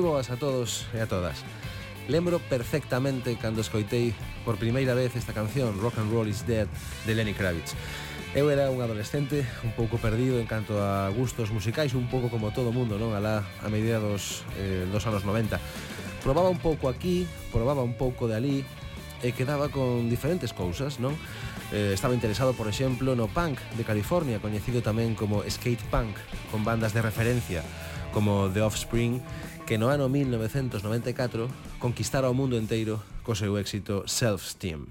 moi boas a todos e a todas. Lembro perfectamente cando escoitei por primeira vez esta canción Rock and Roll is Dead de Lenny Kravitz. Eu era un adolescente un pouco perdido en canto a gustos musicais, un pouco como todo mundo, non? Alá a medida dos, eh, dos anos 90. Probaba un pouco aquí, probaba un pouco de ali, e quedaba con diferentes cousas, non? Eh, estaba interesado, por exemplo, no punk de California, coñecido tamén como skate punk, con bandas de referencia como The Offspring que no ano 1994 conquistara o mundo enteiro co seu éxito Self-Steam.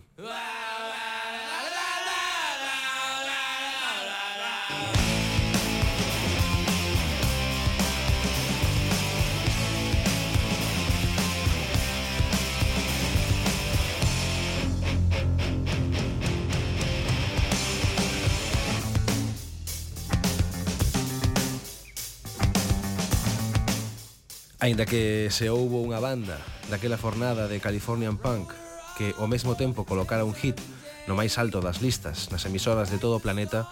Ainda que se houbo unha banda daquela fornada de Californian Punk que ao mesmo tempo colocara un hit no máis alto das listas nas emisoras de todo o planeta,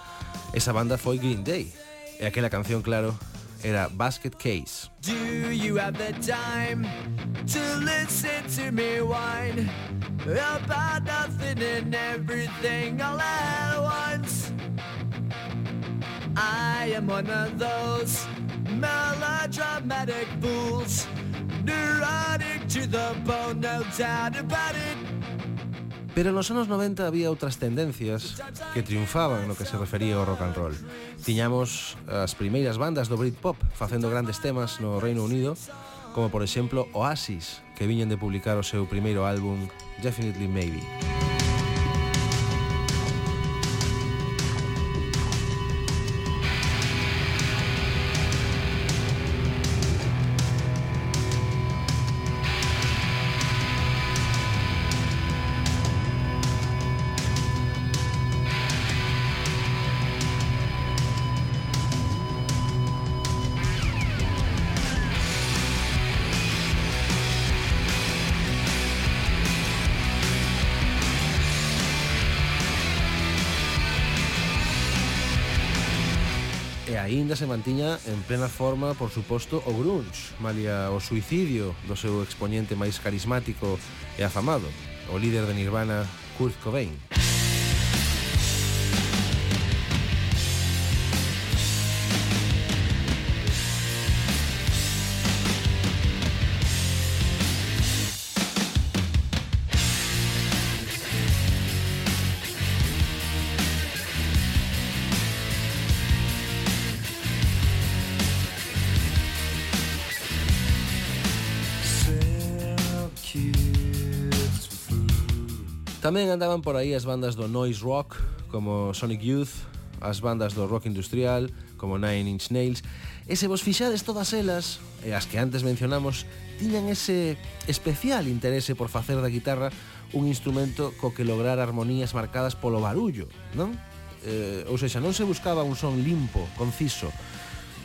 esa banda foi Green Day. E aquela canción, claro, era Basket Case. Do you have the time to listen to me whine about nothing and everything all at once? I am one of those melodramatic fools, neurotic to the bone, no doubt about it. Pero nos anos 90 había outras tendencias que triunfaban no que se refería ao rock and roll. Tiñamos as primeiras bandas do Britpop facendo grandes temas no Reino Unido, como por exemplo Oasis, que viñen de publicar o seu primeiro álbum Definitely Maybe. Maybe. mantiña en plena forma, por suposto, o grunge, malia o suicidio do seu exponente máis carismático e afamado, o líder de Nirvana, Kurt Cobain. Tamén andaban por aí as bandas do noise rock, como Sonic Youth, as bandas do rock industrial, como Nine Inch Nails, e se vos fixades todas elas, e as que antes mencionamos, tiñan ese especial interese por facer da guitarra un instrumento co que lograr armonías marcadas polo barullo, non? Eh, ou seja, non se buscaba un son limpo, conciso.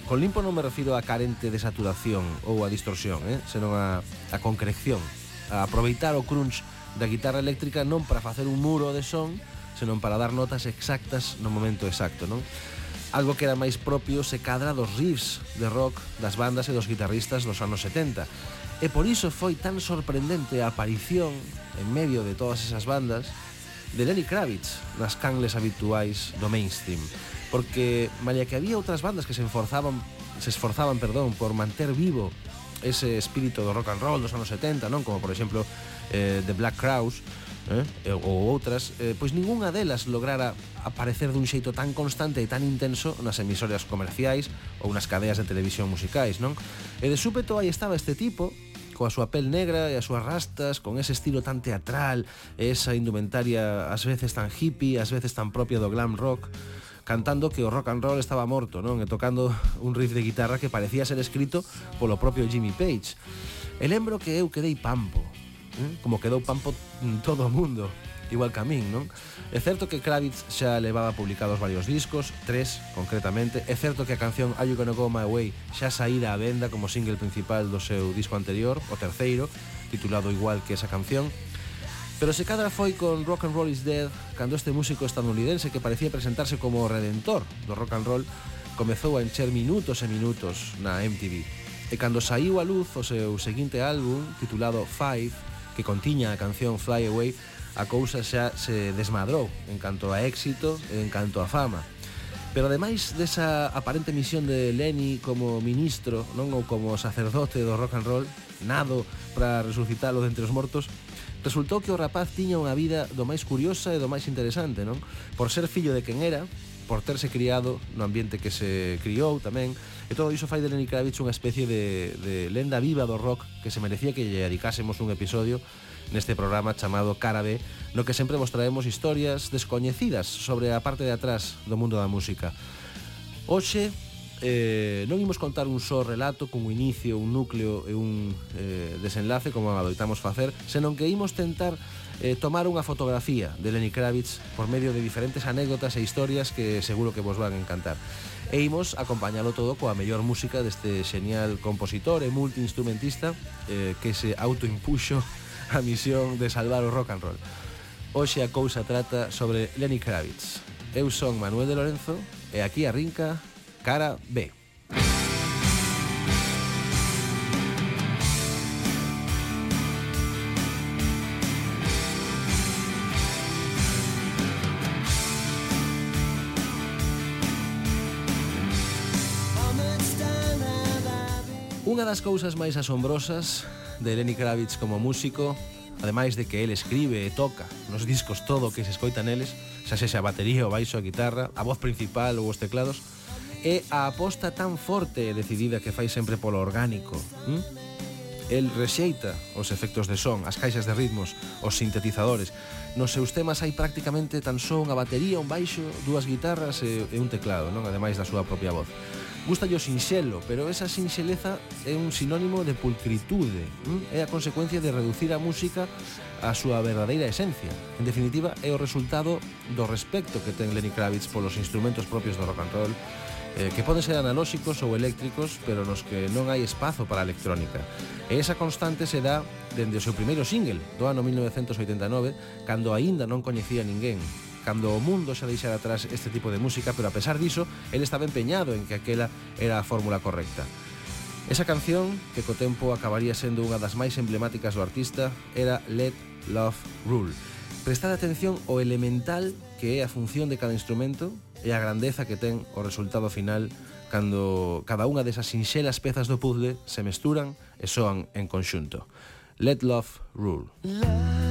Con limpo non me refiro a carente de saturación ou a distorsión, eh? senón a, a concreción, a aproveitar o crunch da guitarra eléctrica non para facer un muro de son, senón para dar notas exactas no momento exacto, non? Algo que era máis propio se cadra dos riffs de rock das bandas e dos guitarristas dos anos 70. E por iso foi tan sorprendente a aparición en medio de todas esas bandas de Lenny Kravitz nas cangles habituais do mainstream porque malia que había outras bandas que se esforzaban se esforzaban, perdón, por manter vivo ese espírito do rock and roll dos anos 70, non? Como por exemplo eh, The Black Crowes, eh, eh, ou outras, eh, pois ningunha delas lograra aparecer dun xeito tan constante e tan intenso nas emisorias comerciais ou nas cadeas de televisión musicais, non? E de súpeto aí estaba este tipo, coa súa pel negra e as súas rastas, con ese estilo tan teatral, e esa indumentaria ás veces tan hippie, ás veces tan propia do glam rock, cantando que o rock and roll estaba morto, non? E tocando un riff de guitarra que parecía ser escrito polo propio Jimmy Page. E lembro que eu quedei pampo, eh? como quedou pampo mm, todo o mundo, igual que a min, non? É certo que Kravitz xa levaba publicados varios discos, tres concretamente. É certo que a canción Are You Gonna Go My Way xa saída á venda como single principal do seu disco anterior, o terceiro, titulado igual que esa canción, Pero se cadra foi con Rock and Roll is Dead cando este músico estadounidense que parecía presentarse como o redentor do rock and roll comezou a encher minutos e minutos na MTV. E cando saiu a luz o seu seguinte álbum, titulado Five, que contiña a canción Fly Away, a cousa xa se desmadrou en canto a éxito e en canto a fama. Pero ademais desa aparente misión de Lenny como ministro, non ou como sacerdote do rock and roll, nado para resucitalo de entre os mortos, resultou que o rapaz tiña unha vida do máis curiosa e do máis interesante, non? Por ser fillo de quen era, por terse criado no ambiente que se criou tamén e todo iso fai de Lenny Kravitz unha especie de, de lenda viva do rock que se merecía que lle dedicásemos un episodio neste programa chamado Cara B, no que sempre vos traemos historias descoñecidas sobre a parte de atrás do mundo da música. Oxe, eh, non imos contar un só relato cun inicio, un núcleo e un eh, desenlace como adoitamos facer, senón que imos tentar eh, tomar unha fotografía de Lenny Kravitz por medio de diferentes anécdotas e historias que seguro que vos van a encantar. E imos acompañalo todo coa mellor música deste xenial compositor e multiinstrumentista eh, que se autoimpuxo a misión de salvar o rock and roll. Hoxe a cousa trata sobre Lenny Kravitz. Eu son Manuel de Lorenzo e aquí arrinca Cara B. das cousas máis asombrosas de Lenny Kravitz como músico, ademais de que el escribe e toca nos discos todo o que se escoita neles, xa sexa a batería, o baixo, a guitarra, a voz principal ou os teclados, é a aposta tan forte e decidida que fai sempre polo orgánico. Hm? El rexeita os efectos de son, as caixas de ritmos, os sintetizadores. Nos seus temas hai prácticamente tan só unha batería, un baixo, dúas guitarras e, e un teclado, non ademais da súa propia voz. Gusta yo sinxelo, pero esa sinxeleza é un sinónimo de pulcritude, mm? é a consecuencia de reducir a música a súa verdadeira esencia. En definitiva, é o resultado do respecto que ten Lenny Kravitz polos instrumentos propios do rock and roll, eh, que poden ser analóxicos ou eléctricos, pero nos que non hai espazo para a electrónica. E esa constante se dá dende o seu primeiro single, do ano 1989, cando aínda non coñecía ninguén cando o mundo xa deixara atrás este tipo de música, pero a pesar diso, el estaba empeñado en que aquela era a fórmula correcta. Esa canción, que co tempo acabaría sendo unha das máis emblemáticas do artista, era Let Love Rule. Prestad atención ao elemental que é a función de cada instrumento e a grandeza que ten o resultado final cando cada unha desas sinxelas pezas do puzzle se mesturan e soan en conxunto. Let Love Rule. Love.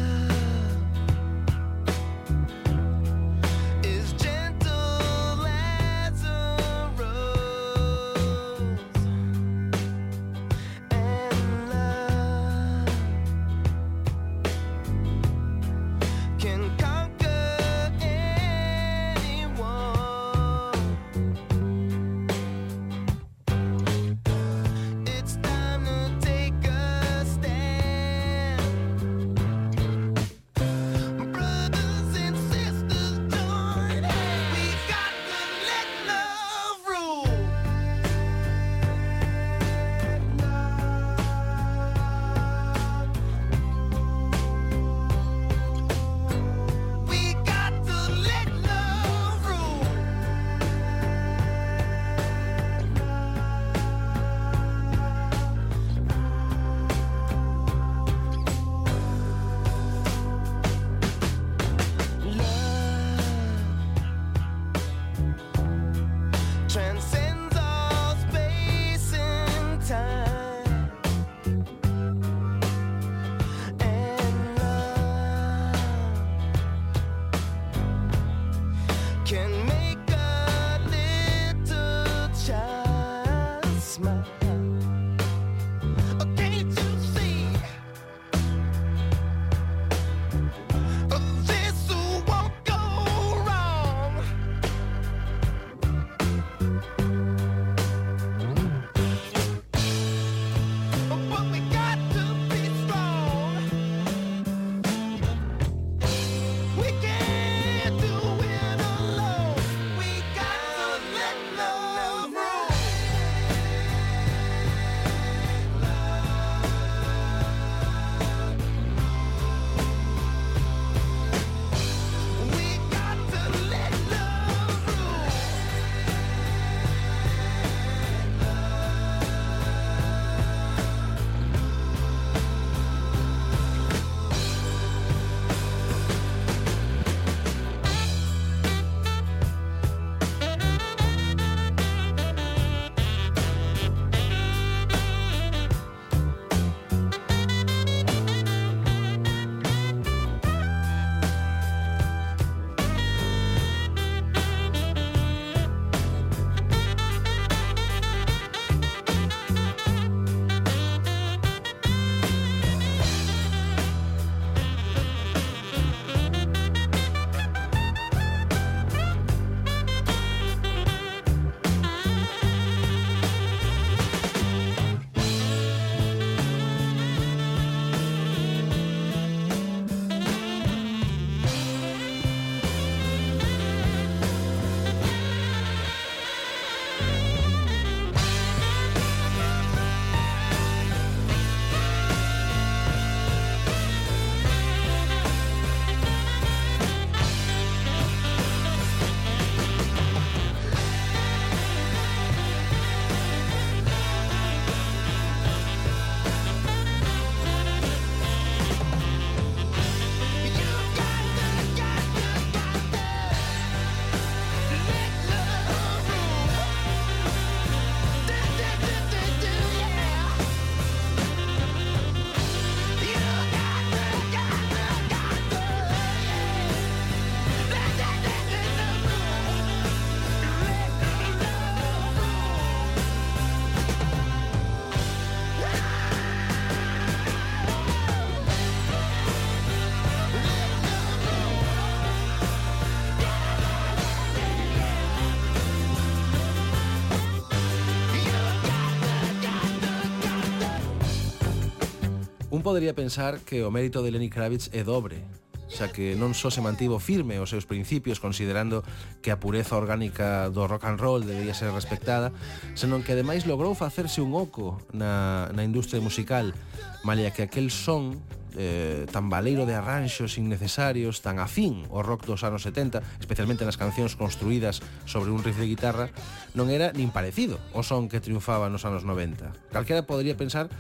podería pensar que o mérito de Lenny Kravitz é dobre, xa que non só se mantivo firme os seus principios considerando que a pureza orgánica do rock and roll debería ser respectada, senón que ademais logrou facerse un oco na, na industria musical, malia que aquel son eh, tan valeiro de arranxos innecesarios, tan afín ao rock dos anos 70, especialmente nas cancións construídas sobre un riff de guitarra, non era nin parecido ao son que triunfaba nos anos 90. Calquera podría pensar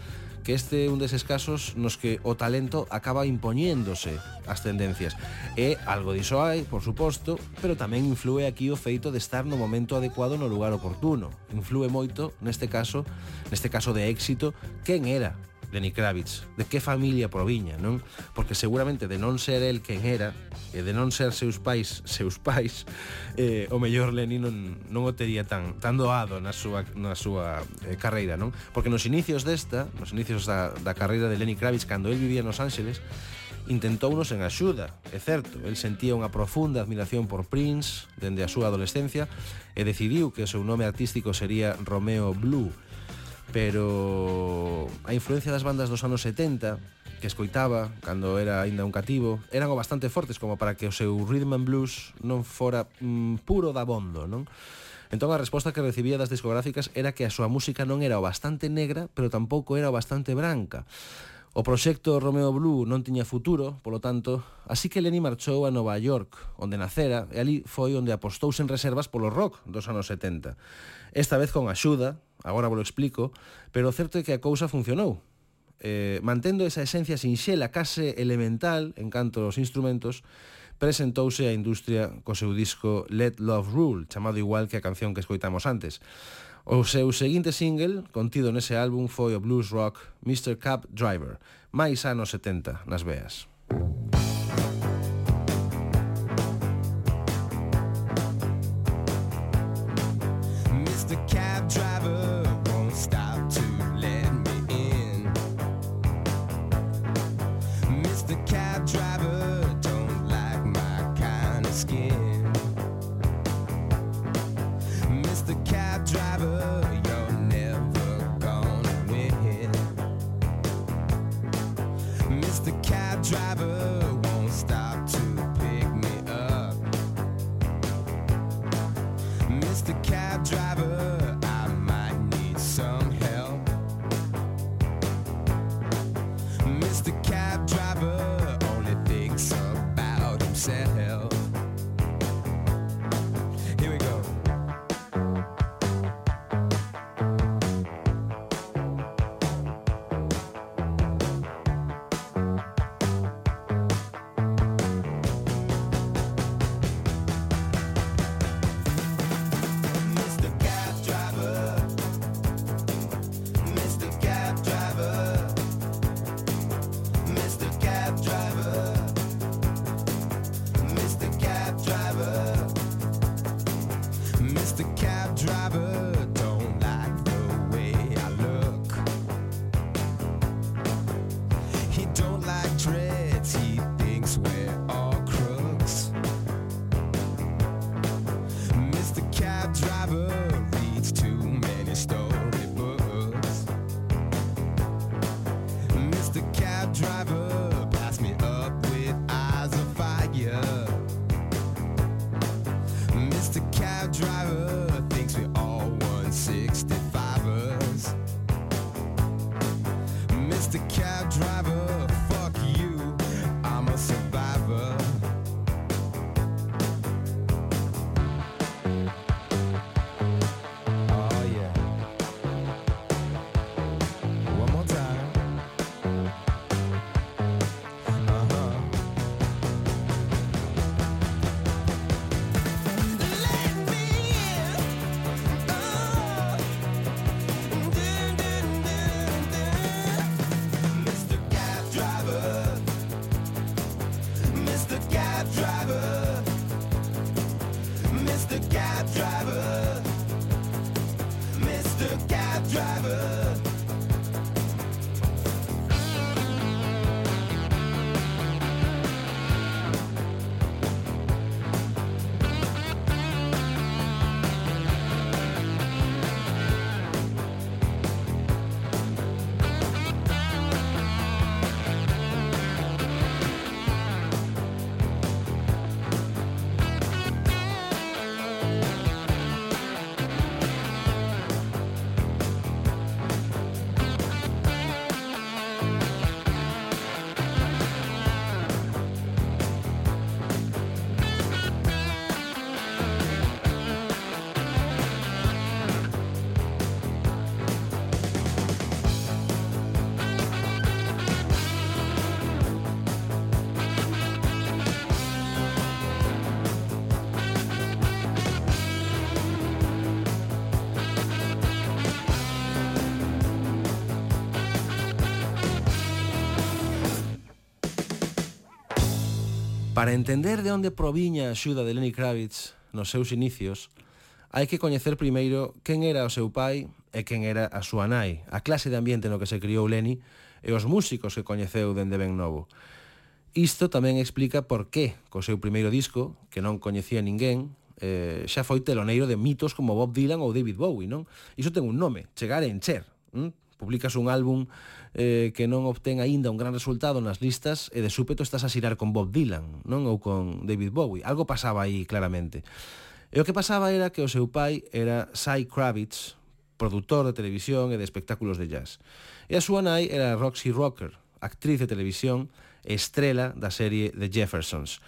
que este é un deses casos nos que o talento acaba impoñéndose as tendencias. E algo diso hai, por suposto, pero tamén influe aquí o feito de estar no momento adecuado no lugar oportuno. Influe moito, neste caso, neste caso de éxito, quen era Lenny Kravitz, de que familia proviña, non? Porque seguramente de non ser el quen era, e de non ser seus pais, seus pais, eh, o mellor Lenny non, non o tería tan, tan doado na súa, na súa eh, carreira, non? Porque nos inicios desta, nos inicios da, da carreira de Lenny Kravitz, cando el vivía nos Ángeles, intentounos en axuda, é certo, el sentía unha profunda admiración por Prince dende a súa adolescencia e decidiu que o seu nome artístico sería Romeo Blue, pero a influencia das bandas dos anos 70 que escoitaba cando era aínda un cativo eran o bastante fortes como para que o seu rhythm and blues non fora mm, puro da bondo, non? Entón a resposta que recibía das discográficas era que a súa música non era o bastante negra, pero tampouco era o bastante branca. O proxecto Romeo Blue non tiña futuro, polo tanto, así que Lenny marchou a Nova York, onde nacera, e ali foi onde apostouse en reservas polo rock dos anos 70. Esta vez con axuda, agora vos explico, pero o certo é que a cousa funcionou. Eh, mantendo esa esencia sinxela, case elemental en canto aos instrumentos, presentouse a industria co seu disco Let Love Rule, chamado igual que a canción que escoitamos antes. O seu seguinte single, contido nese álbum, foi o blues rock Mr. Cab Driver, máis anos 70, nas veas. Música the cab driver. Para entender de onde proviña a xuda de Lenny Kravitz nos seus inicios, hai que coñecer primeiro quen era o seu pai e quen era a súa nai, a clase de ambiente no que se criou Lenny e os músicos que coñeceu dende ben novo. Isto tamén explica por que, co seu primeiro disco, que non coñecía ninguén, eh, xa foi teloneiro de mitos como Bob Dylan ou David Bowie, non? Iso ten un nome, chegar a encher. Hm? publicas un álbum eh, que non obtén aínda un gran resultado nas listas e de súpeto estás a xirar con Bob Dylan, non? Ou con David Bowie. Algo pasaba aí claramente. E o que pasaba era que o seu pai era Cy Kravitz, produtor de televisión e de espectáculos de jazz. E a súa nai era Roxy Rocker, actriz de televisión e estrela da serie The Jeffersons.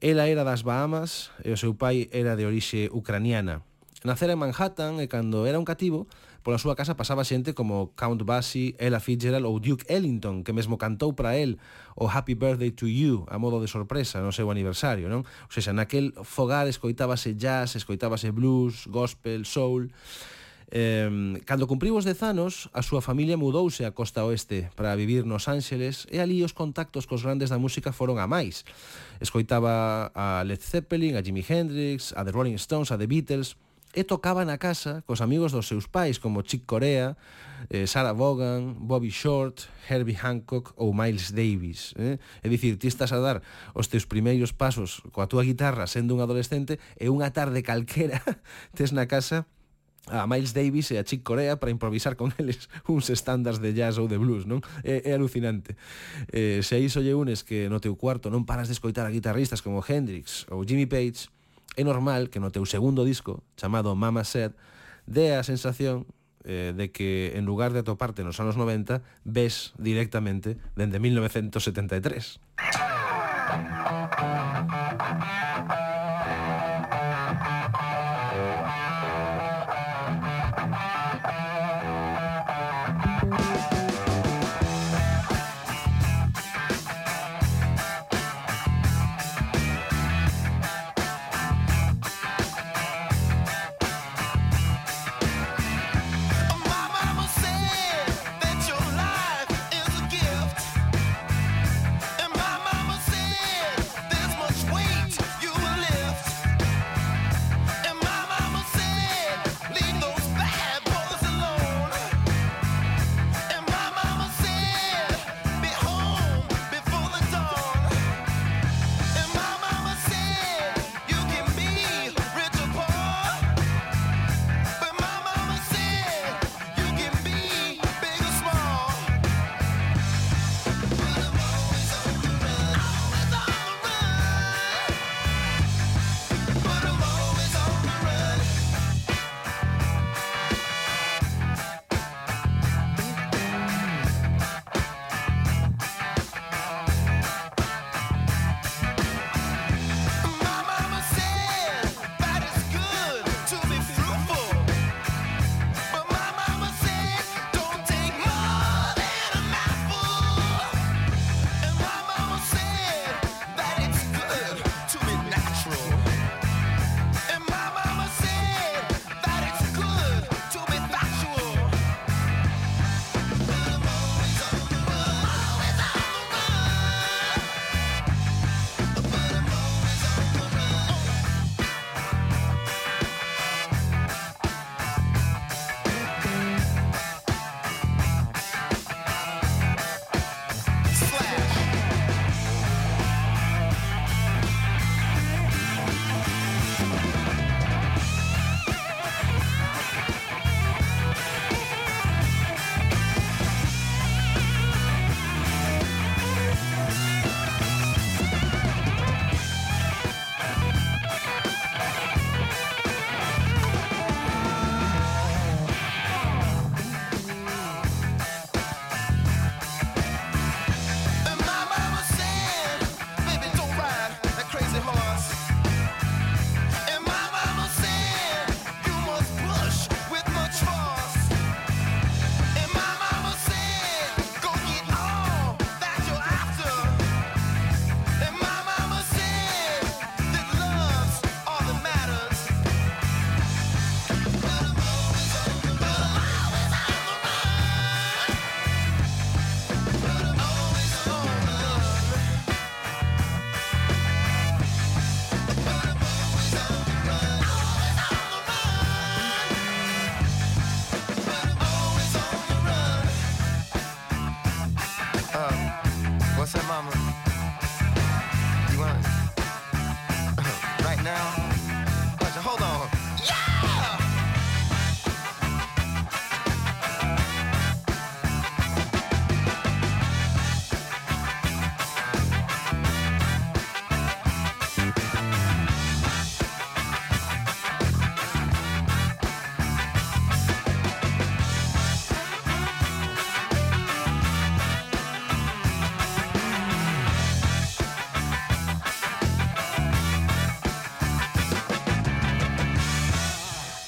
Ela era das Bahamas e o seu pai era de orixe ucraniana. Nacera en Manhattan e cando era un cativo Pola súa casa pasaba xente como Count Basie, Ella Fitzgerald ou Duke Ellington, que mesmo cantou para el o Happy Birthday to You a modo de sorpresa no seu aniversario, non? O sea, naquel fogar escoitábase jazz, escoitábase blues, gospel, soul... Eh, cando cumpriu os 10 anos, a súa familia mudouse a costa oeste para vivir nos Ángeles e ali os contactos cos grandes da música foron a máis. Escoitaba a Led Zeppelin, a Jimi Hendrix, a The Rolling Stones, a The Beatles e tocaba na casa cos amigos dos seus pais como Chick Corea, eh, Sarah Vaughan, Bobby Short, Herbie Hancock ou Miles Davis. Eh? É dicir, ti estás a dar os teus primeiros pasos coa túa guitarra sendo un adolescente e unha tarde calquera tes na casa a Miles Davis e a Chick Corea para improvisar con eles uns estándares de jazz ou de blues, non? É, é alucinante. Eh, se a iso lle unes que no teu cuarto non paras de escoitar a guitarristas como Hendrix ou Jimmy Page, é normal que no teu segundo disco, chamado Mama Said, dé a sensación eh, de que en lugar de atoparte nos anos 90, ves directamente dende 1973.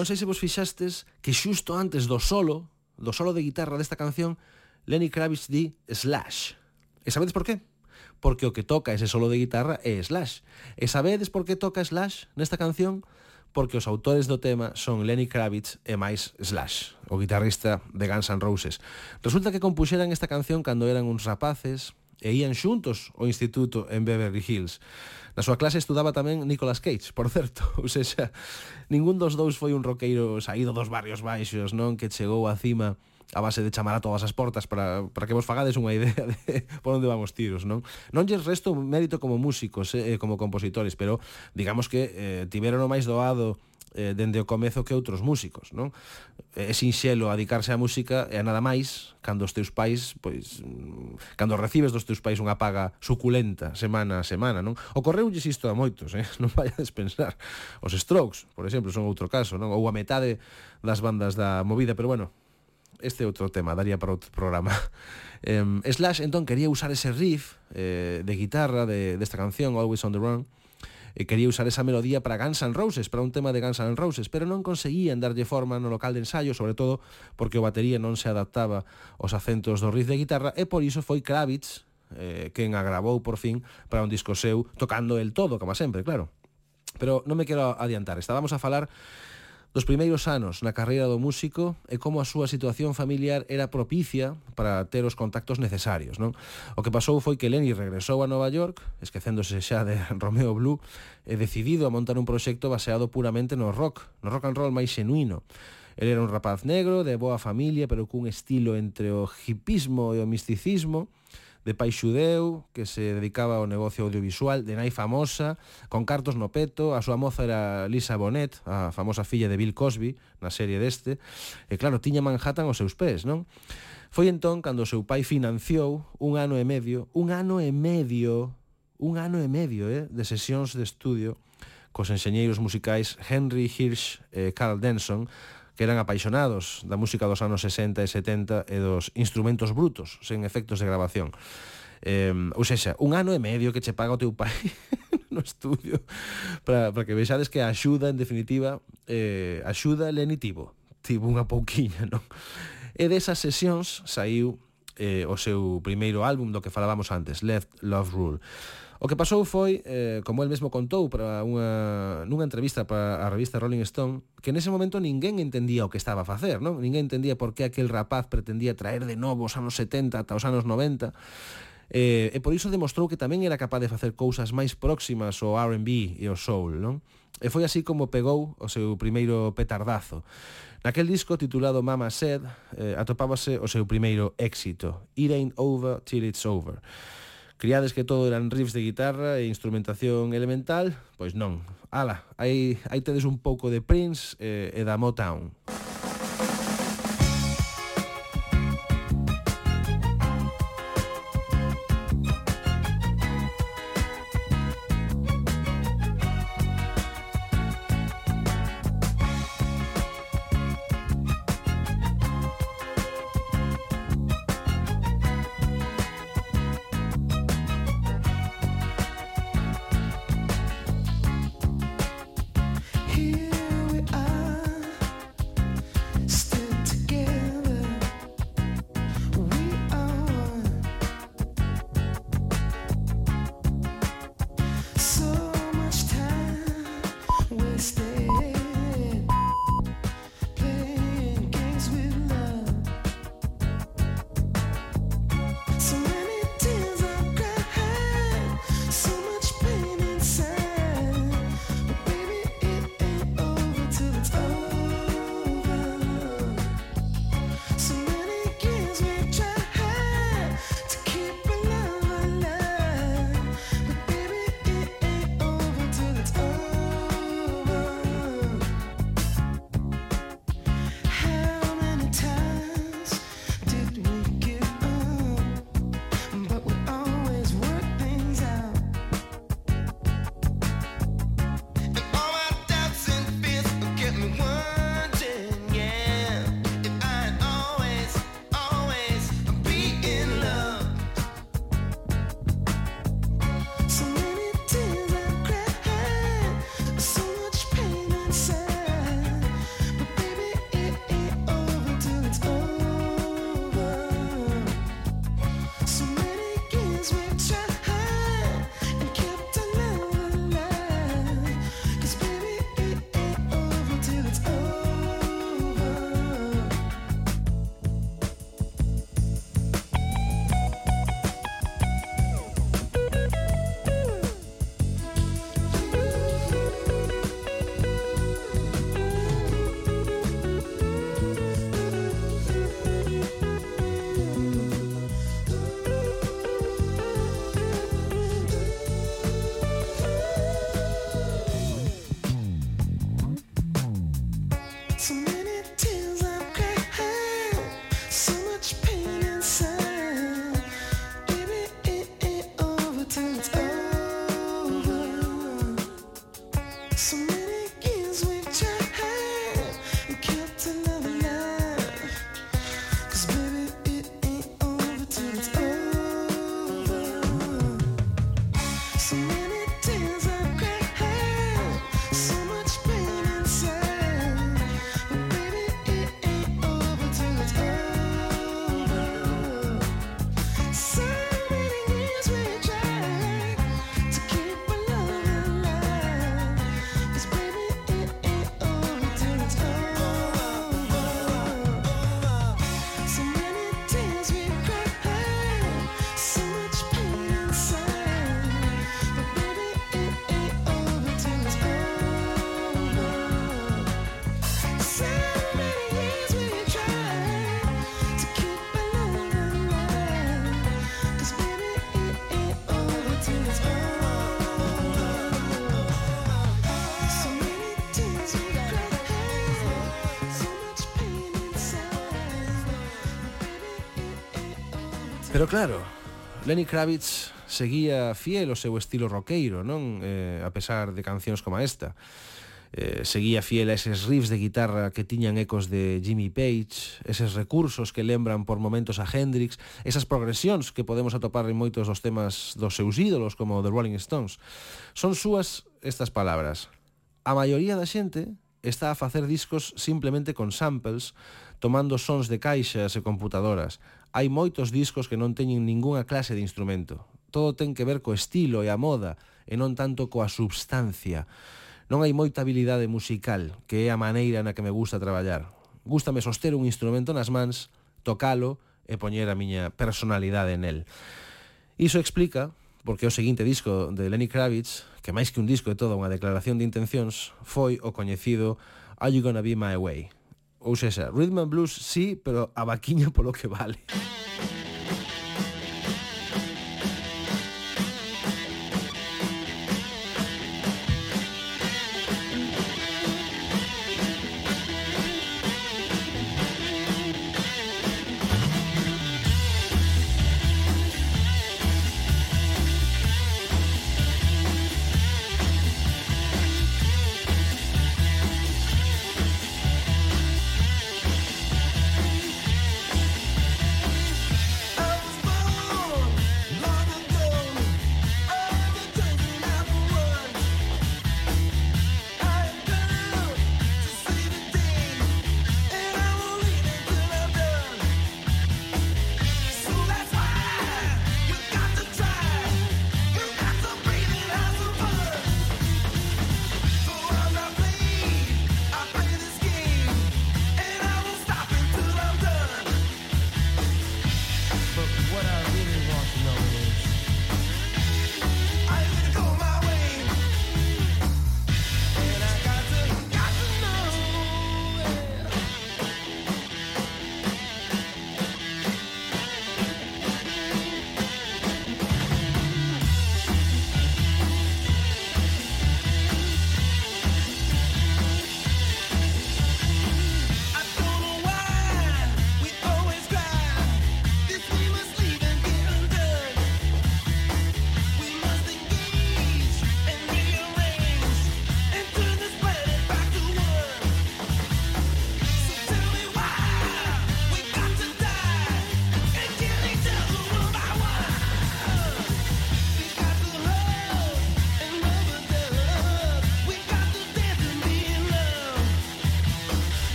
Non sei se vos fixastes que xusto antes do solo, do solo de guitarra desta canción, Lenny Kravitz di Slash. E sabedes por qué? Porque o que toca ese solo de guitarra é Slash. E sabedes por que toca Slash nesta canción? porque os autores do tema son Lenny Kravitz e máis Slash, o guitarrista de Guns N' Roses. Resulta que compuxeran esta canción cando eran uns rapaces e ían xuntos ao instituto en Beverly Hills. Na súa clase estudaba tamén Nicolas Cage, por certo, ou seja, ningún dos dous foi un roqueiro saído dos barrios baixos, non, que chegou á cima a base de chamar a todas as portas para, para que vos fagades unha idea de por onde vamos tiros, non? Non lles resto mérito como músicos, eh, como compositores, pero digamos que eh, tiveron o máis doado eh, dende o comezo que outros músicos, non? Eh, é sinxelo adicarse á música e a nada máis cando os teus pais, pois mm, cando recibes dos teus pais unha paga suculenta semana a semana, non? Ocorreulles isto a moitos, eh? non vayades pensar. Os Strokes, por exemplo, son outro caso, non? Ou a metade das bandas da movida, pero bueno, este é outro tema, daría para outro programa. Eh, Slash entón quería usar ese riff eh, de guitarra de desta de canción Always on the Run e quería usar esa melodía para Guns N' Roses, para un tema de Guns N' Roses, pero non conseguían darlle forma no local de ensayo, sobre todo porque o batería non se adaptaba aos acentos do riff de guitarra e por iso foi Kravitz eh, quen a por fin para un disco seu tocando el todo, como sempre, claro. Pero non me quero adiantar, estábamos a falar dos primeiros anos na carreira do músico e como a súa situación familiar era propicia para ter os contactos necesarios, non? O que pasou foi que Lenny regresou a Nova York, esquecéndose xa de Romeo Blue, e decidido a montar un proxecto baseado puramente no rock, no rock and roll máis xenuino. El era un rapaz negro, de boa familia, pero cun estilo entre o hipismo e o misticismo, de pai xudeu que se dedicaba ao negocio audiovisual de nai famosa, con cartos no peto, a súa moza era Lisa Bonet, a famosa filla de Bill Cosby, na serie deste, e claro, tiña Manhattan aos seus pés, non? Foi entón cando o seu pai financiou un ano e medio, un ano e medio, un ano e medio, eh, de sesións de estudio cos enxeñeiros musicais Henry Hirsch e Carl Denson, que eran apaixonados da música dos anos 60 e 70 e dos instrumentos brutos, sen efectos de grabación. Eh, ou seja, un ano e medio que che paga o teu pai no estudio para, para que vexades que a axuda, en definitiva, eh, axuda lenitivo. Tivo unha pouquiña, non? E desas sesións saiu eh, o seu primeiro álbum do que falábamos antes, Left Love Rule. O que pasou foi, eh, como el mesmo contou para unha, nunha entrevista para a revista Rolling Stone, que nese momento ninguén entendía o que estaba a facer, non? Ninguén entendía por que aquel rapaz pretendía traer de novo os anos 70 ata os anos 90. Eh, e por iso demostrou que tamén era capaz de facer cousas máis próximas ao R&B e ao soul, non? E foi así como pegou o seu primeiro petardazo. Naquel disco titulado Mama Said eh, atopábase o seu primeiro éxito, It Ain't Over Till It's Over Criades que todo eran riffs de guitarra e instrumentación elemental? Pois non. Ala, aí, aí tedes un pouco de Prince eh, e da Motown. Pero claro, Lenny Kravitz seguía fiel ao seu estilo roqueiro, non? Eh, a pesar de cancións como esta. Eh, seguía fiel a eses riffs de guitarra que tiñan ecos de Jimmy Page, eses recursos que lembran por momentos a Hendrix, esas progresións que podemos atopar en moitos dos temas dos seus ídolos como The Rolling Stones. Son súas estas palabras. A maioría da xente está a facer discos simplemente con samples, tomando sons de caixas e computadoras, hai moitos discos que non teñen ningunha clase de instrumento. Todo ten que ver co estilo e a moda e non tanto coa substancia. Non hai moita habilidade musical, que é a maneira na que me gusta traballar. Gústame soster un instrumento nas mans, tocalo e poñer a miña personalidade nel. Iso explica porque o seguinte disco de Lenny Kravitz, que máis que un disco é toda unha declaración de intencións, foi o coñecido Are You Gonna Be My Way? Ou seja, rhythm and blues sí, pero a vaquiña polo que vale.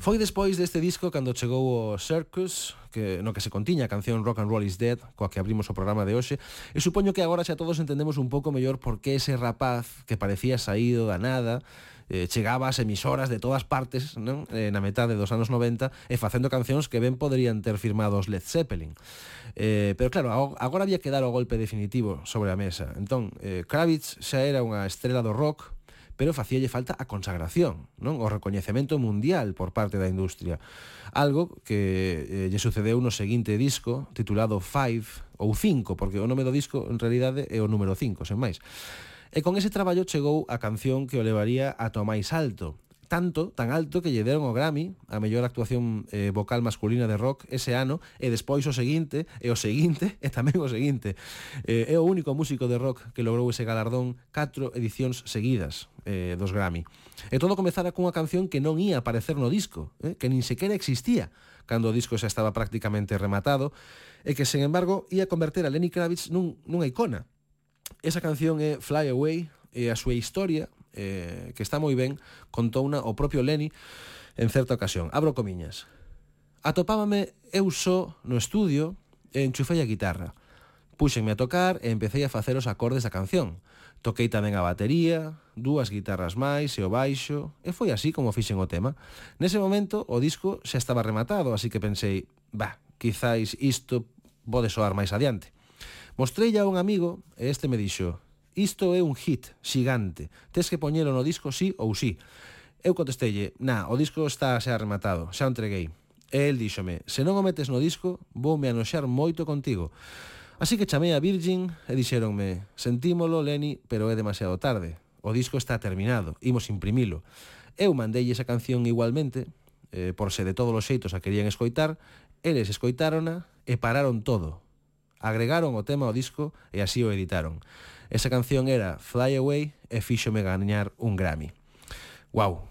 Foi despois deste disco cando chegou o Circus, que no que se contiña a canción Rock and Roll is Dead, coa que abrimos o programa de hoxe, e supoño que agora xa todos entendemos un pouco mellor por que ese rapaz que parecía saído da nada, eh, chegaba ás emisoras de todas partes non? Eh, na metade dos anos 90 e facendo cancións que ben poderían ter firmados Led Zeppelin eh, pero claro, agora había que dar o golpe definitivo sobre a mesa entón, eh, Kravitz xa era unha estrela do rock pero facíalle falta a consagración, non? O recoñecemento mundial por parte da industria. Algo que eh, lle sucedeu no seguinte disco titulado Five ou Cinco, porque o nome do disco en realidade é o número 5, sen máis. E con ese traballo chegou a canción que o levaría a to máis alto, tanto, tan alto que lle deron o Grammy a mellor actuación eh, vocal masculina de rock ese ano e despois o seguinte, e o seguinte, e tamén o seguinte. Eh, é o único músico de rock que logrou ese galardón catro edicións seguidas eh, dos Grammy. E todo comezara cunha canción que non ia aparecer no disco, eh, que nin sequera existía cando o disco xa estaba prácticamente rematado, e que, sen embargo, ia converter a Lenny Kravitz nun, nunha icona. Esa canción é Fly Away, e a súa historia eh, que está moi ben, contouna o propio Leni en certa ocasión. Abro comiñas. Atopábame eu só no estudio e enchufei a guitarra. Púxenme a tocar e empecé a facer os acordes da canción. Toquei tamén a batería, dúas guitarras máis e o baixo, e foi así como fixen o tema. Nese momento, o disco xa estaba rematado, así que pensei, bah, quizáis isto pode soar máis adiante. Mostrei a un amigo e este me dixo, isto é un hit xigante, tes que poñelo no disco sí ou sí. Eu contestelle, na, o disco está xa rematado, xa o entreguei. E el díxome, se non o metes no disco, voume anoxar moito contigo. Así que chamei a Virgin e dixeronme, sentímolo, Lenny, pero é demasiado tarde. O disco está terminado, imos imprimilo. Eu mandei esa canción igualmente, eh, por se de todos os xeitos a querían escoitar, eles escoitárona e pararon todo. Agregaron o tema ao disco e así o editaron. Esa canción era Fly Away e fíxome gañar un Grammy. Wow,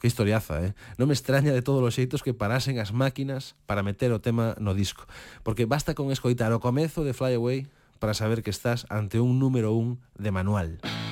que historiaza, eh? Non me extraña de todos os xeitos que parasen as máquinas para meter o tema no disco, porque basta con escoitar o comezo de Fly Away para saber que estás ante un número un de manual. Música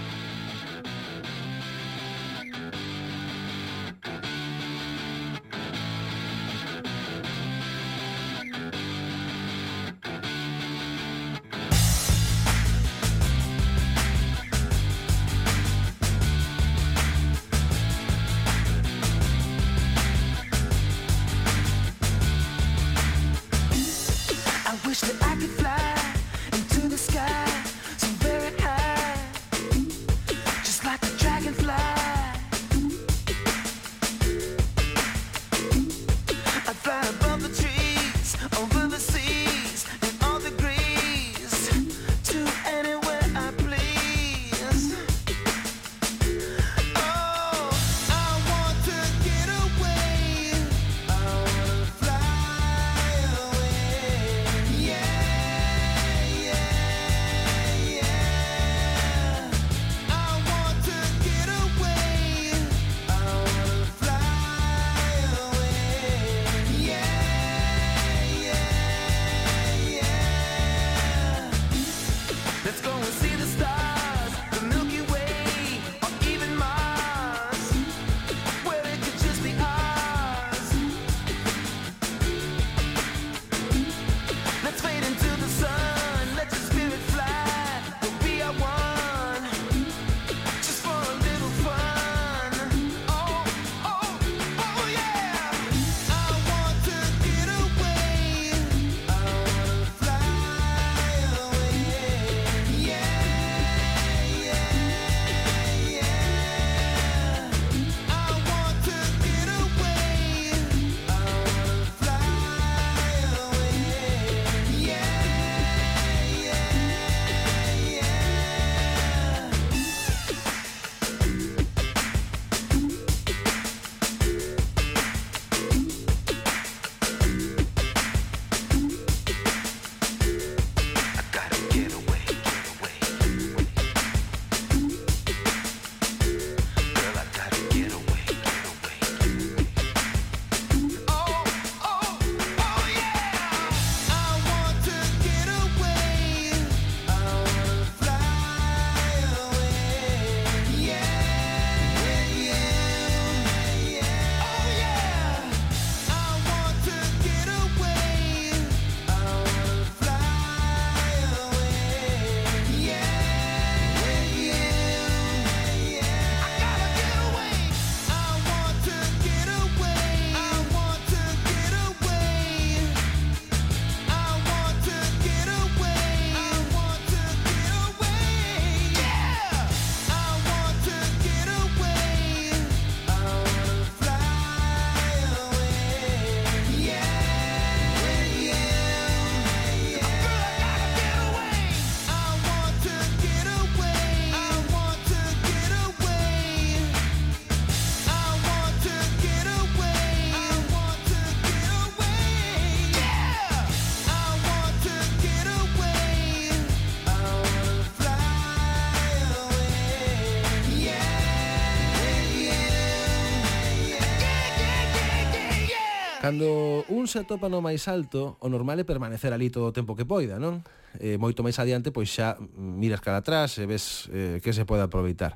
un se atopa no máis alto, o normal é permanecer ali todo o tempo que poida, non? Eh, moito máis adiante, pois xa miras cara atrás e ves eh, que se pode aproveitar.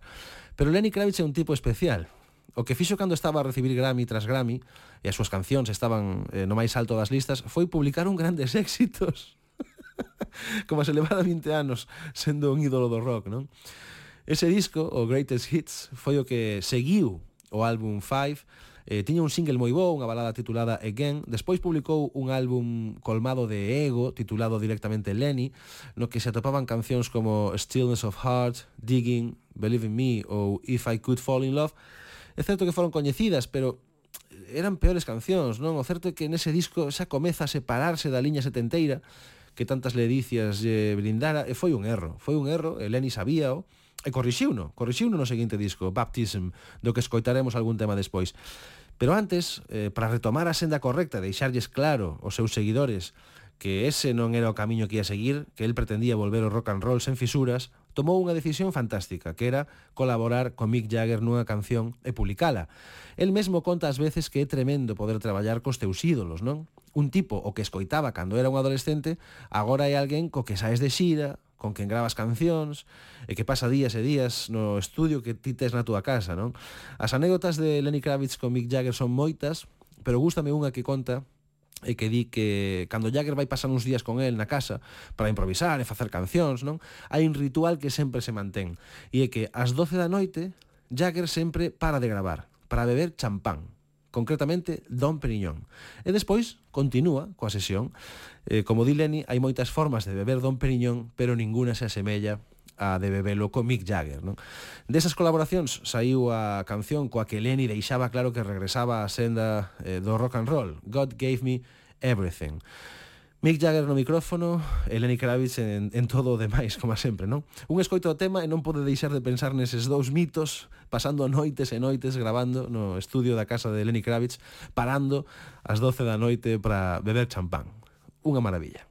Pero Lenny Kravitz é un tipo especial. O que fixo cando estaba a recibir Grammy tras Grammy, e as súas cancións estaban eh, no máis alto das listas, foi publicar un grandes éxitos. Como se levara 20 anos sendo un ídolo do rock, non? Ese disco, o Greatest Hits, foi o que seguiu o álbum Five, Eh, tiña un single moi bo, unha balada titulada Again, despois publicou un álbum colmado de ego, titulado directamente Lenny, no que se atopaban cancións como Stillness of Heart, Digging, Believe in Me ou If I Could Fall in Love. É certo que foron coñecidas, pero eran peores cancións, non? O certo é que nese disco xa comeza a separarse da liña setenteira que tantas ledicias lle brindara e foi un erro, foi un erro, e Lenny sabíao, e corrixiuno, corrixiuno no seguinte disco, Baptism, do que escoitaremos algún tema despois. Pero antes, eh, para retomar a senda correcta, deixarlles claro aos seus seguidores que ese non era o camiño que ia seguir, que el pretendía volver o rock and roll sen fisuras, tomou unha decisión fantástica, que era colaborar con Mick Jagger nunha canción e publicala. El mesmo conta ás veces que é tremendo poder traballar cos teus ídolos, non? Un tipo o que escoitaba cando era un adolescente, agora é alguén co que saes de xira, con quen gravas cancións e que pasa días e días no estudio que ti tes na túa casa, non? As anécdotas de Lenny Kravitz con Mick Jagger son moitas, pero gústame unha que conta e que di que cando Jagger vai pasar uns días con el na casa para improvisar e facer cancións, non? Hai un ritual que sempre se mantén e é que ás 12 da noite Jagger sempre para de gravar para beber champán concretamente Don Periñón. E despois continúa coa sesión Eh, como di Lenny, hai moitas formas de beber Don Periñón, pero ninguna se asemella a de bebelo con Mick Jagger. Non? Desas colaboracións saiu a canción coa que Lenny deixaba claro que regresaba á senda eh, do rock and roll, God Gave Me Everything. Mick Jagger no micrófono e Lenny Kravitz en, en todo o demais, como sempre, non? Un escoito o tema e non pode deixar de pensar neses dous mitos pasando noites e noites grabando no estudio da casa de Lenny Kravitz parando ás 12 da noite para beber champán unha maravilla.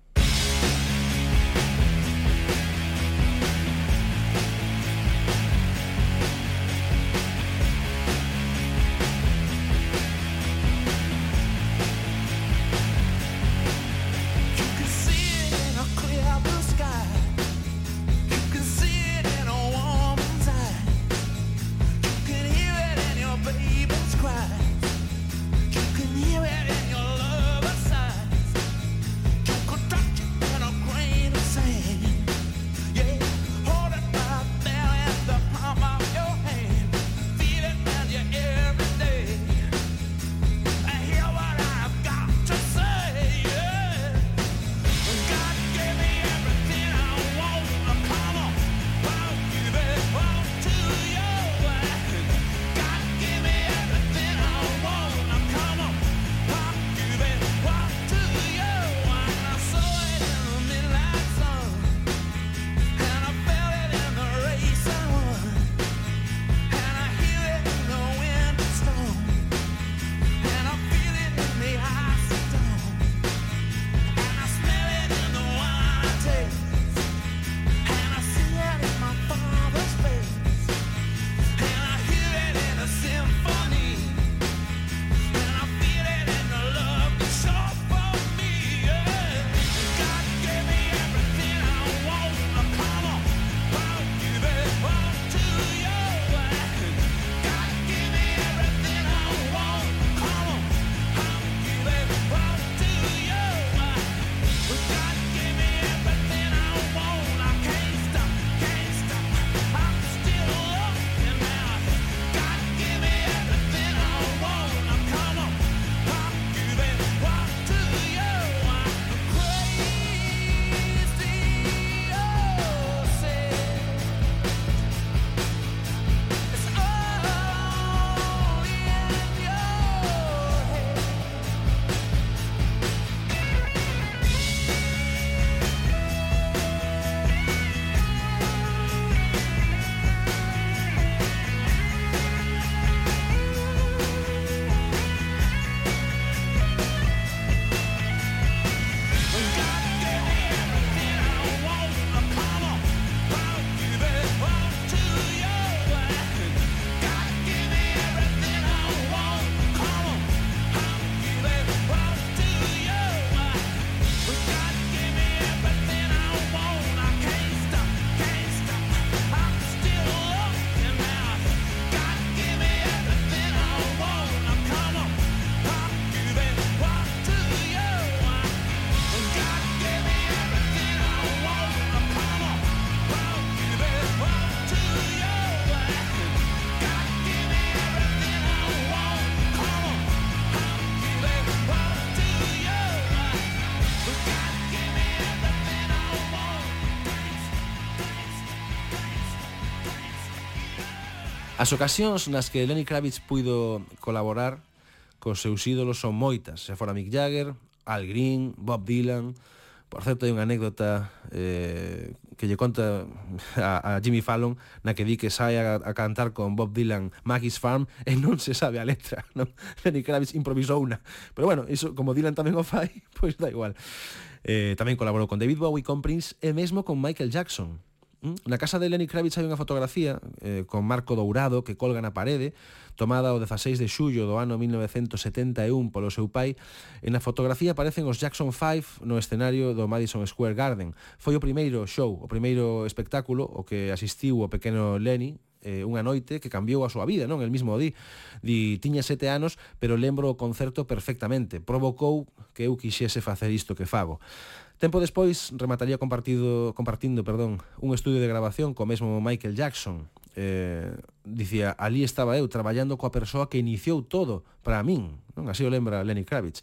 As ocasións nas que Lenny Kravitz puido colaborar cos seus ídolos son moitas, se fora Mick Jagger, Al Green, Bob Dylan... Por certo, hai unha anécdota eh, que lle conta a, a Jimmy Fallon na que di que sai a, a cantar con Bob Dylan Maggie's Farm e non se sabe a letra, non? Lenny Kravitz improvisou unha. Pero bueno, iso, como Dylan tamén o fai, pois pues da igual. Eh, tamén colaborou con David Bowie, con Prince e mesmo con Michael Jackson. Na casa de Lenny Kravitz hai unha fotografía eh, con marco dourado que colga na parede tomada o 16 de xullo do ano 1971 polo seu pai e na fotografía aparecen os Jackson 5 no escenario do Madison Square Garden. Foi o primeiro show, o primeiro espectáculo o que asistiu o pequeno Lenny eh, unha noite que cambiou a súa vida, non? El mismo di, di tiña sete anos, pero lembro o concerto perfectamente. Provocou que eu quixese facer isto que fago. Tempo despois remataría compartido, compartindo perdón, un estudio de grabación co mesmo Michael Jackson. Eh, dicía, ali estaba eu traballando coa persoa que iniciou todo para min, non? Así o lembra Lenny Kravitz.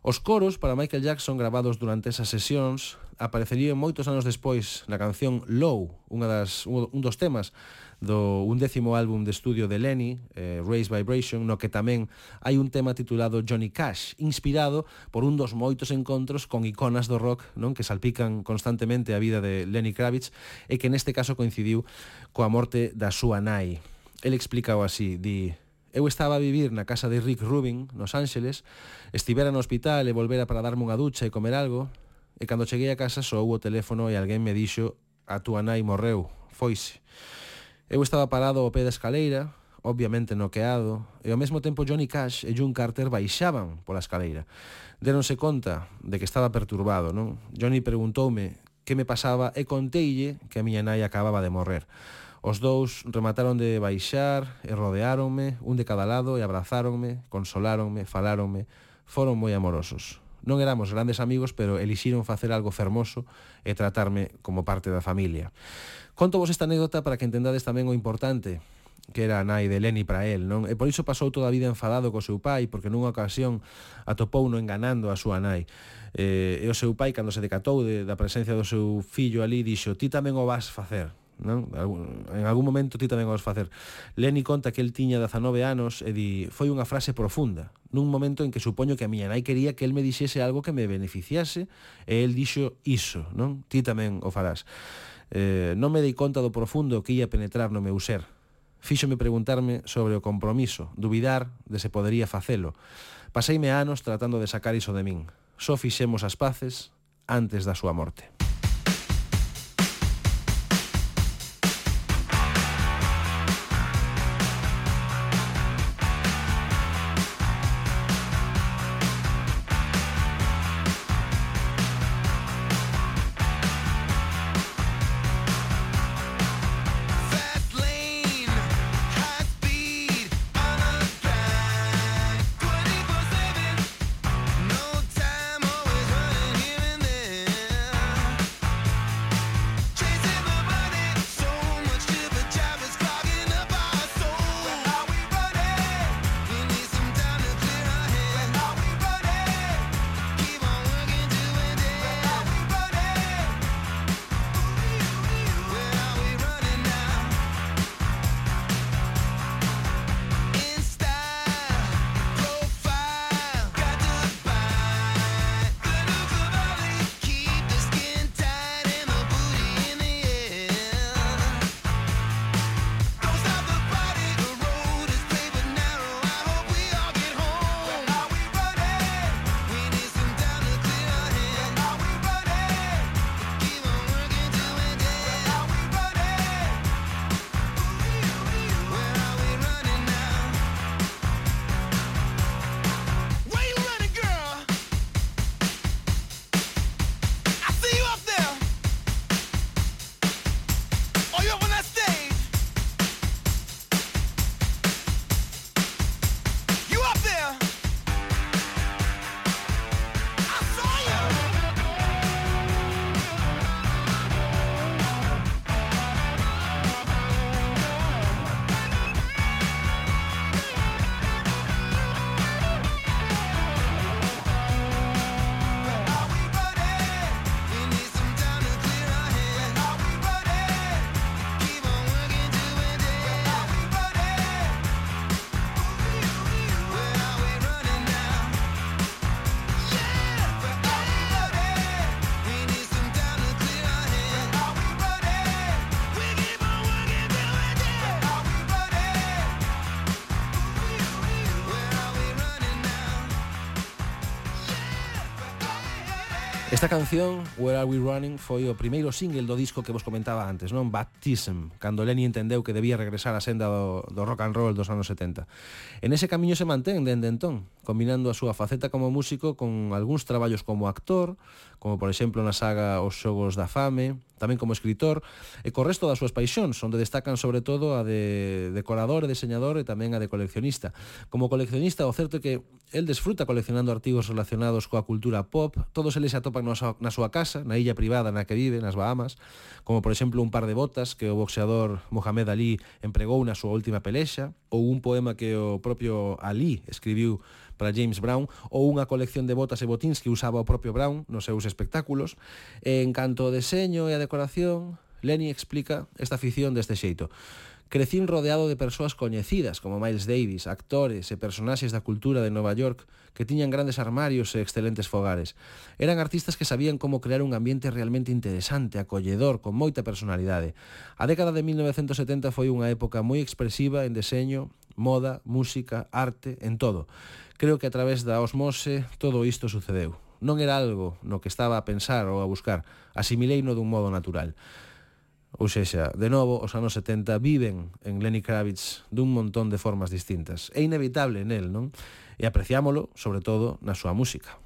Os coros para Michael Jackson gravados durante esas sesións aparecerían moitos anos despois na canción Low, unha das, un dos temas do undécimo álbum de estudio de Lenny, eh, Raise Vibration, no que tamén hai un tema titulado Johnny Cash, inspirado por un dos moitos encontros con iconas do rock non que salpican constantemente a vida de Lenny Kravitz e que neste caso coincidiu coa morte da súa nai. El explicao así, di... Eu estaba a vivir na casa de Rick Rubin, nos Ángeles, estivera no hospital e volvera para darme unha ducha e comer algo, e cando cheguei a casa soou o teléfono e alguén me dixo a túa nai morreu, foise. Eu estaba parado ao pé da escaleira, obviamente noqueado, e ao mesmo tempo Johnny Cash e June Carter baixaban pola escaleira. Deronse conta de que estaba perturbado, non? Johnny preguntoume que me pasaba e conteille que a miña nai acababa de morrer. Os dous remataron de baixar e rodeáronme, un de cada lado, e abrazáronme, consoláronme, faláronme, foron moi amorosos. Non éramos grandes amigos, pero elixiron facer algo fermoso e tratarme como parte da familia. Conto vos esta anécdota para que entendades tamén o importante que era a nai de Leni para el, non? E por iso pasou toda a vida enfadado co seu pai, porque nunha ocasión atopou no enganando a súa nai. Eh, e o seu pai, cando se decatou de, da presencia do seu fillo ali, dixo, ti tamén o vas facer non? En algún momento ti tamén os facer. Leni conta que el tiña 19 anos e di, foi unha frase profunda, nun momento en que supoño que a miña nai quería que el me dixese algo que me beneficiase e el dixo iso, non? Ti tamén o farás. Eh, non me dei conta do profundo que ia penetrar no meu ser. Fíxome preguntarme sobre o compromiso, duvidar de se podería facelo. Paseime anos tratando de sacar iso de min. Só fixemos as paces antes da súa morte. Esta canción, Where Are We Running, foi o primeiro single do disco que vos comentaba antes, non? Baptism, cando Lenny entendeu que debía regresar á senda do, do rock and roll dos anos 70. En ese camiño se mantén dende entón, combinando a súa faceta como músico con algúns traballos como actor, como por exemplo na saga Os Xogos da Fame, tamén como escritor, e co resto das súas paixóns, onde destacan sobre todo a de decorador e deseñador e tamén a de coleccionista. Como coleccionista, o certo é que el desfruta coleccionando artigos relacionados coa cultura pop, todos eles se atopan na súa casa, na illa privada na que vive, nas Bahamas, como por exemplo un par de botas que o boxeador Mohamed Ali empregou na súa última pelexa, ou un poema que o propio Ali escribiu para James Brown ou unha colección de botas e botíns que usaba o propio Brown nos seus espectáculos. En canto ao deseño e a decoración, Lenny explica esta afición deste xeito. Crecín rodeado de persoas coñecidas como Miles Davis, actores e personaxes da cultura de Nova York que tiñan grandes armarios e excelentes fogares. Eran artistas que sabían como crear un ambiente realmente interesante, acolledor, con moita personalidade. A década de 1970 foi unha época moi expresiva en deseño, moda, música, arte, en todo. Creo que a través da osmose todo isto sucedeu. Non era algo no que estaba a pensar ou a buscar, asimileino dun modo natural. Ou sexa, de novo, os anos 70 viven en Lenny Kravitz dun montón de formas distintas. É inevitable nel, non? E apreciámolo, sobre todo, na súa música.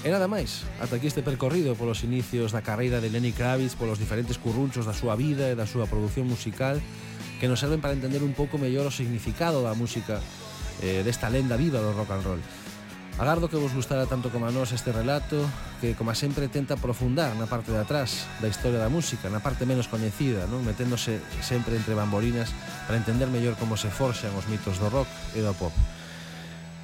E nada máis, ata aquí este percorrido polos inicios da carreira de Lenny Kravitz, polos diferentes currunchos da súa vida e da súa produción musical, que nos serven para entender un pouco mellor o significado da música eh, desta lenda viva do rock and roll. Agardo que vos gustara tanto como a nós este relato, que, como sempre, tenta profundar na parte de atrás da historia da música, na parte menos coñecida, non? meténdose sempre entre bambolinas para entender mellor como se forxan os mitos do rock e do pop.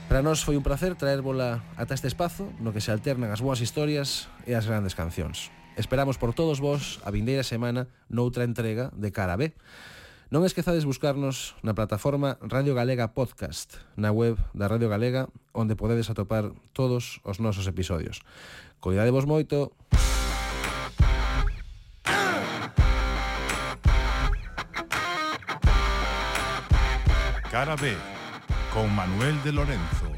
Para nós foi un placer traérvola ata este espazo no que se alternan as boas historias e as grandes cancións. Esperamos por todos vos a vindeira semana noutra entrega de Cara B. Non esquezades buscarnos na plataforma Radio Galega Podcast, na web da Radio Galega, onde podedes atopar todos os nosos episodios. Coidadevos moito. Cara B con Manuel de Lorenzo.